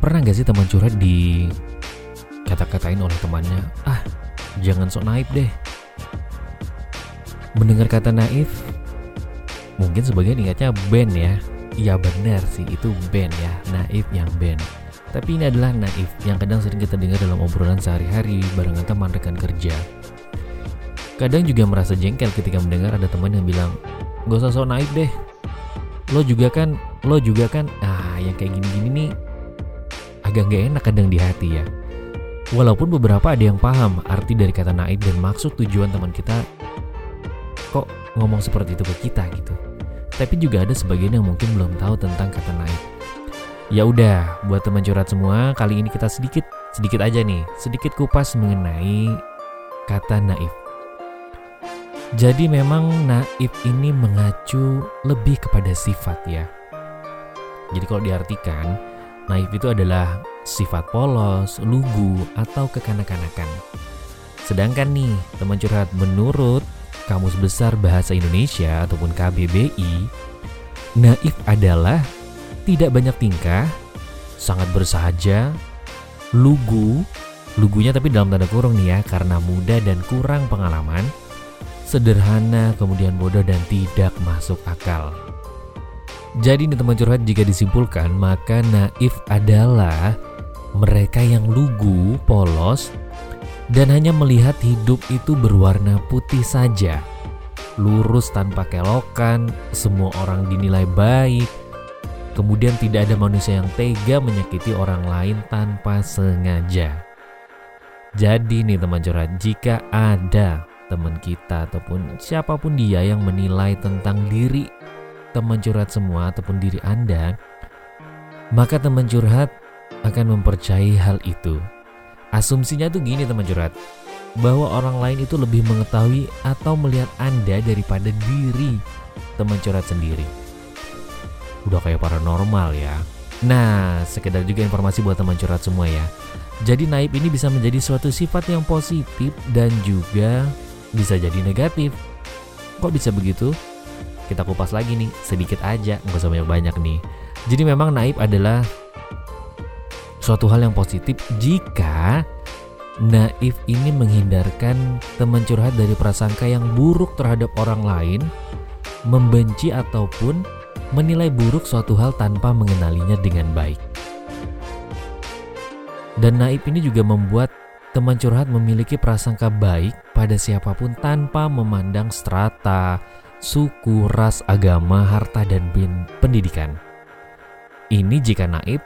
Pernah gak sih teman curhat di kata-katain oleh temannya, ah jangan sok naif deh. Mendengar kata naif, mungkin sebagian ingatnya band ya. Iya benar sih itu band ya, naif yang band. Tapi ini adalah naif yang kadang sering kita dengar dalam obrolan sehari-hari barengan teman rekan kerja. Kadang juga merasa jengkel ketika mendengar ada teman yang bilang, gak usah sok naif deh. Lo juga kan, lo juga kan, ah yang kayak gini-gini nih agak gak enak kadang di hati ya. Walaupun beberapa ada yang paham arti dari kata naif dan maksud tujuan teman kita kok ngomong seperti itu ke kita gitu. Tapi juga ada sebagian yang mungkin belum tahu tentang kata naif. Ya udah, buat teman curhat semua, kali ini kita sedikit sedikit aja nih, sedikit kupas mengenai kata naif. Jadi memang naif ini mengacu lebih kepada sifat ya. Jadi kalau diartikan, Naif itu adalah sifat polos, lugu, atau kekanak-kanakan. Sedangkan nih, teman curhat menurut Kamus Besar Bahasa Indonesia ataupun KBBI, naif adalah tidak banyak tingkah, sangat bersahaja, lugu, lugunya tapi dalam tanda kurung nih ya karena muda dan kurang pengalaman, sederhana, kemudian bodoh dan tidak masuk akal. Jadi nih teman curhat jika disimpulkan maka naif adalah mereka yang lugu, polos, dan hanya melihat hidup itu berwarna putih saja. Lurus tanpa kelokan, semua orang dinilai baik. Kemudian tidak ada manusia yang tega menyakiti orang lain tanpa sengaja. Jadi nih teman curhat, jika ada teman kita ataupun siapa pun dia yang menilai tentang diri teman curhat semua ataupun diri Anda, maka teman curhat akan mempercayai hal itu. Asumsinya tuh gini teman curhat, bahwa orang lain itu lebih mengetahui atau melihat Anda daripada diri teman curhat sendiri. Udah kayak paranormal ya. Nah, sekedar juga informasi buat teman curhat semua ya. Jadi naib ini bisa menjadi suatu sifat yang positif dan juga bisa jadi negatif. Kok bisa begitu? Kita kupas lagi nih sedikit aja nggak usah banyak-banyak nih. Jadi memang naib adalah suatu hal yang positif jika naif ini menghindarkan teman curhat dari prasangka yang buruk terhadap orang lain membenci ataupun menilai buruk suatu hal tanpa mengenalinya dengan baik. Dan naib ini juga membuat teman curhat memiliki prasangka baik pada siapa pun tanpa memandang strata, suku, ras, agama, harta, dan bin pendidikan. Ini jika naib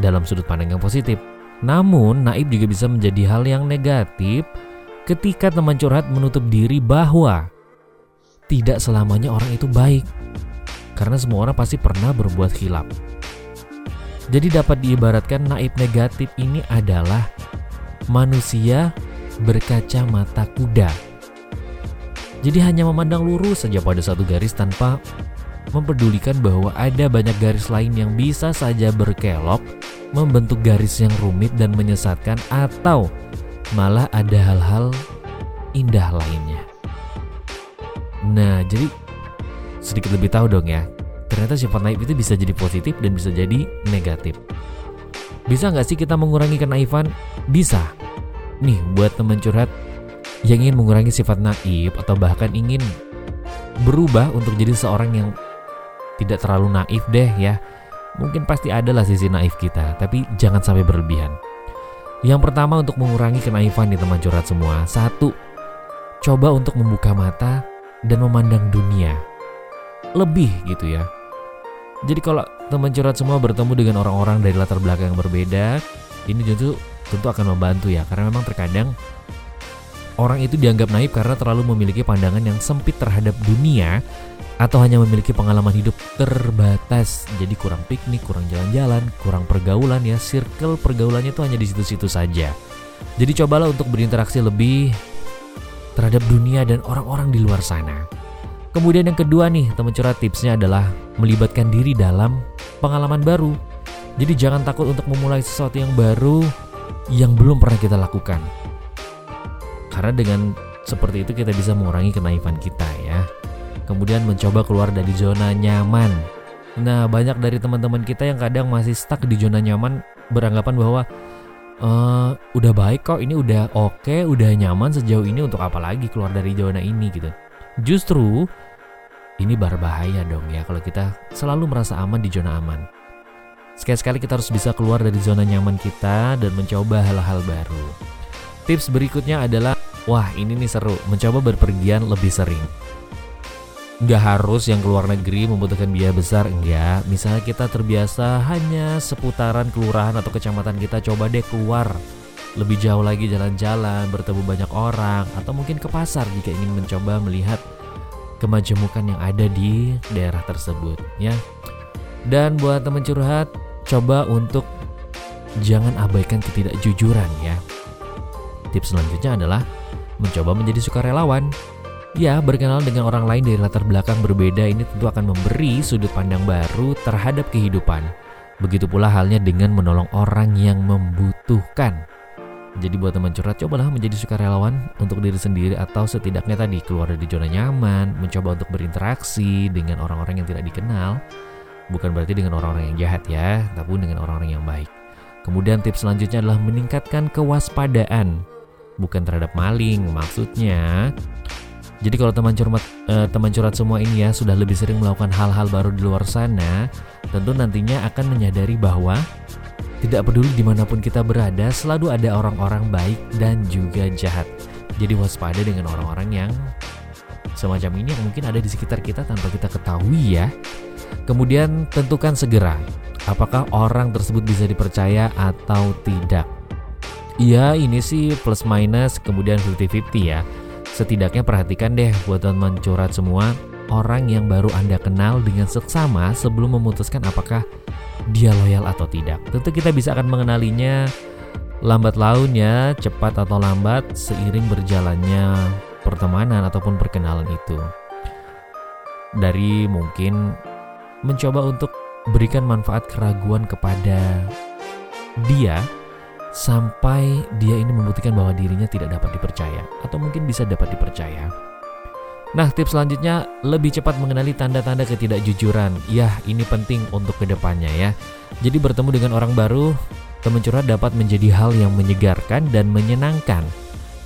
dalam sudut pandang yang positif. Namun, naib juga bisa menjadi hal yang negatif ketika teman curhat menutup diri bahwa tidak selamanya orang itu baik. Karena semua orang pasti pernah berbuat hilap. Jadi dapat diibaratkan naib negatif ini adalah manusia berkaca mata kuda jadi hanya memandang lurus saja pada satu garis tanpa memperdulikan bahwa ada banyak garis lain yang bisa saja berkelok, membentuk garis yang rumit dan menyesatkan atau malah ada hal-hal indah lainnya. Nah, jadi sedikit lebih tahu dong ya. Ternyata sifat naif itu bisa jadi positif dan bisa jadi negatif. Bisa nggak sih kita mengurangi kenaifan? Bisa. Nih, buat teman curhat, yang ingin mengurangi sifat naif atau bahkan ingin berubah untuk jadi seorang yang tidak terlalu naif deh ya. Mungkin pasti adalah sisi naif kita, tapi jangan sampai berlebihan. Yang pertama untuk mengurangi kenaifan di teman curhat semua. Satu, coba untuk membuka mata dan memandang dunia. Lebih gitu ya. Jadi kalau teman curhat semua bertemu dengan orang-orang dari latar belakang yang berbeda, ini tentu tentu akan membantu ya. Karena memang terkadang orang itu dianggap naif karena terlalu memiliki pandangan yang sempit terhadap dunia atau hanya memiliki pengalaman hidup terbatas. Jadi kurang piknik, kurang jalan-jalan, kurang pergaulan ya. Circle pergaulannya itu hanya di situ-situ saja. Jadi cobalah untuk berinteraksi lebih terhadap dunia dan orang-orang di luar sana. Kemudian yang kedua nih, teman curhat tipsnya adalah melibatkan diri dalam pengalaman baru. Jadi jangan takut untuk memulai sesuatu yang baru yang belum pernah kita lakukan. Karena dengan seperti itu kita bisa mengurangi kenaifan kita ya. Kemudian mencoba keluar dari zona nyaman. Nah, banyak dari teman-teman kita yang kadang masih stuck di zona nyaman beranggapan bahwa uh, udah baik kok, ini udah oke, okay, udah nyaman sejauh ini untuk apa lagi keluar dari zona ini gitu. Justru ini berbahaya dong ya kalau kita selalu merasa aman di zona aman. Sekali-sekali kita harus bisa keluar dari zona nyaman kita dan mencoba hal-hal baru. Tips berikutnya adalah, wah ini nih seru, mencoba berpergian lebih sering. Gak harus yang keluar negeri membutuhkan biaya besar, enggak. Misalnya kita terbiasa hanya seputaran kelurahan atau kecamatan kita, coba deh keluar lebih jauh lagi jalan-jalan, bertemu banyak orang, atau mungkin ke pasar jika ingin mencoba melihat kemajemukan yang ada di daerah tersebut, ya. Dan buat teman curhat, coba untuk jangan abaikan ketidakjujuran ya. Tips selanjutnya adalah mencoba menjadi sukarelawan. Ya, berkenal dengan orang lain dari latar belakang berbeda ini tentu akan memberi sudut pandang baru terhadap kehidupan. Begitu pula halnya dengan menolong orang yang membutuhkan. Jadi buat teman curhat, cobalah menjadi sukarelawan untuk diri sendiri atau setidaknya tadi keluar dari zona nyaman, mencoba untuk berinteraksi dengan orang-orang yang tidak dikenal Bukan berarti dengan orang-orang yang jahat ya, tapi dengan orang-orang yang baik. Kemudian tips selanjutnya adalah meningkatkan kewaspadaan. Bukan terhadap maling, maksudnya. Jadi kalau teman curhat, eh, teman curhat semua ini ya sudah lebih sering melakukan hal-hal baru di luar sana, tentu nantinya akan menyadari bahwa tidak peduli di mana pun kita berada, selalu ada orang-orang baik dan juga jahat. Jadi waspada dengan orang-orang yang semacam ini yang mungkin ada di sekitar kita tanpa kita ketahui ya. Kemudian tentukan segera apakah orang tersebut bisa dipercaya atau tidak. Iya, ini sih plus minus kemudian 50-50 ya. Setidaknya perhatikan deh buat teman curhat semua orang yang baru Anda kenal dengan seksama sebelum memutuskan apakah dia loyal atau tidak. Tentu kita bisa akan mengenalinya lambat laun ya, cepat atau lambat seiring berjalannya pertemanan ataupun perkenalan itu. Dari mungkin mencoba untuk berikan manfaat keraguan kepada dia sampai dia ini membuktikan bahwa dirinya tidak dapat dipercaya atau mungkin bisa dapat dipercaya. Nah, tips selanjutnya lebih cepat mengenali tanda-tanda ketidakjujuran. Ya, ini penting untuk ke depannya ya. Jadi bertemu dengan orang baru, teman curhat dapat menjadi hal yang menyegarkan dan menyenangkan.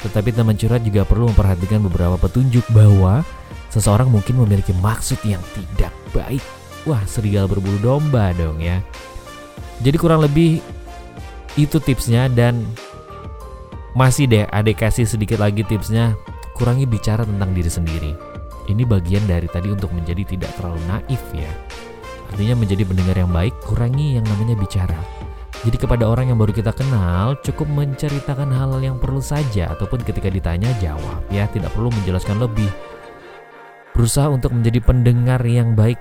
Tetapi teman curhat juga perlu memperhatikan beberapa petunjuk bahwa seseorang mungkin memiliki maksud yang tidak baik wah serigala berbulu domba dong ya. Jadi kurang lebih itu tipsnya dan masih deh adik kasih sedikit lagi tipsnya kurangi bicara tentang diri sendiri. Ini bagian dari tadi untuk menjadi tidak terlalu naif ya. Artinya menjadi pendengar yang baik, kurangi yang namanya bicara. Jadi kepada orang yang baru kita kenal, cukup menceritakan hal hal yang perlu saja ataupun ketika ditanya jawab ya, tidak perlu menjelaskan lebih. Berusaha untuk menjadi pendengar yang baik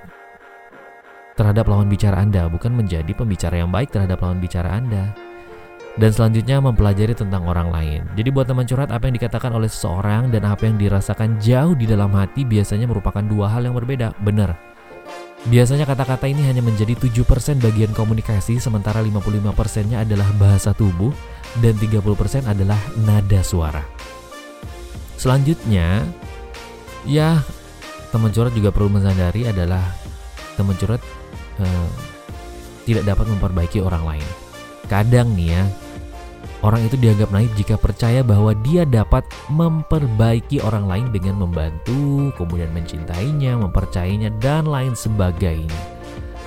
terhadap lawan bicara Anda, bukan menjadi pembicara yang baik terhadap lawan bicara Anda. Dan selanjutnya mempelajari tentang orang lain. Jadi buat teman curhat apa yang dikatakan oleh seseorang dan apa yang dirasakan jauh di dalam hati biasanya merupakan dua hal yang berbeda. Benar. Biasanya kata-kata ini hanya menjadi 7% bagian komunikasi sementara 55%-nya adalah bahasa tubuh dan 30% adalah nada suara. Selanjutnya, ya teman curhat juga perlu menyadari adalah teman curhat Eh, tidak dapat memperbaiki orang lain. Kadang nih ya, orang itu dianggap naif jika percaya bahwa dia dapat memperbaiki orang lain dengan membantu, kemudian mencintainya, mempercayainya, dan lain sebagainya.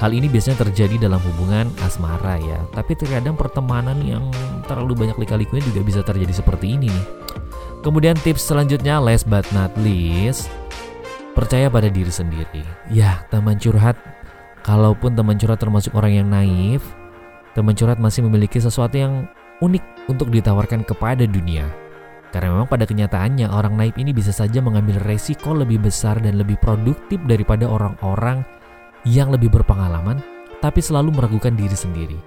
Hal ini biasanya terjadi dalam hubungan asmara ya, tapi terkadang pertemanan yang terlalu banyak lika-likunya juga bisa terjadi seperti ini nih. Kemudian tips selanjutnya, last but not least, percaya pada diri sendiri. Ya, teman curhat Kalaupun teman curhat termasuk orang yang naif, teman curhat masih memiliki sesuatu yang unik untuk ditawarkan kepada dunia. Karena memang pada kenyataannya orang naif ini bisa saja mengambil resiko lebih besar dan lebih produktif daripada orang-orang yang lebih berpengalaman tapi selalu meragukan diri sendiri.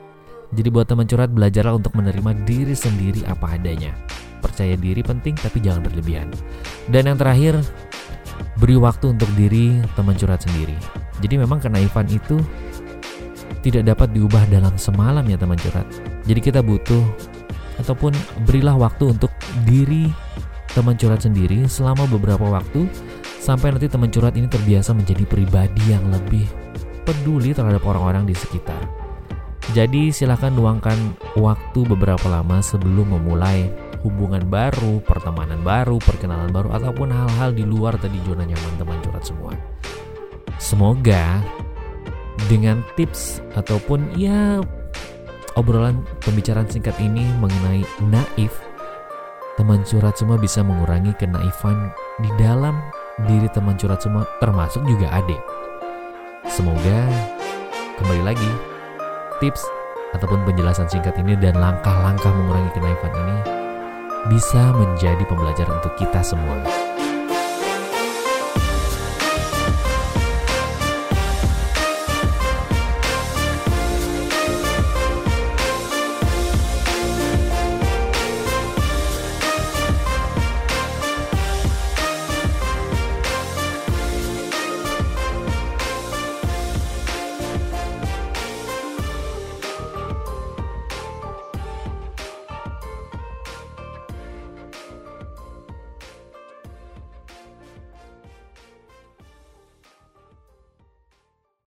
Jadi buat teman curhat belajarlah untuk menerima diri sendiri apa adanya. Percaya diri penting tapi jangan berlebihan. Dan yang terakhir, beri waktu untuk diri teman curhat sendiri. Jadi memang kenaifan itu tidak dapat diubah dalam semalam ya teman curhat. Jadi kita butuh ataupun berilah waktu untuk diri teman curhat sendiri selama beberapa waktu sampai nanti teman curhat ini terbiasa menjadi pribadi yang lebih peduli terhadap orang-orang di sekitar. Jadi silakan luangkan waktu beberapa lama sebelum memulai hubungan baru, pertemanan baru, perkenalan baru, ataupun hal-hal di luar tadi zona nyaman teman curhat semua. Semoga dengan tips ataupun ya obrolan pembicaraan singkat ini mengenai naif, teman curhat semua bisa mengurangi kenaifan di dalam diri teman curhat semua termasuk juga adik. Semoga kembali lagi tips ataupun penjelasan singkat ini dan langkah-langkah mengurangi kenaifan ini bisa menjadi pembelajaran untuk kita semua.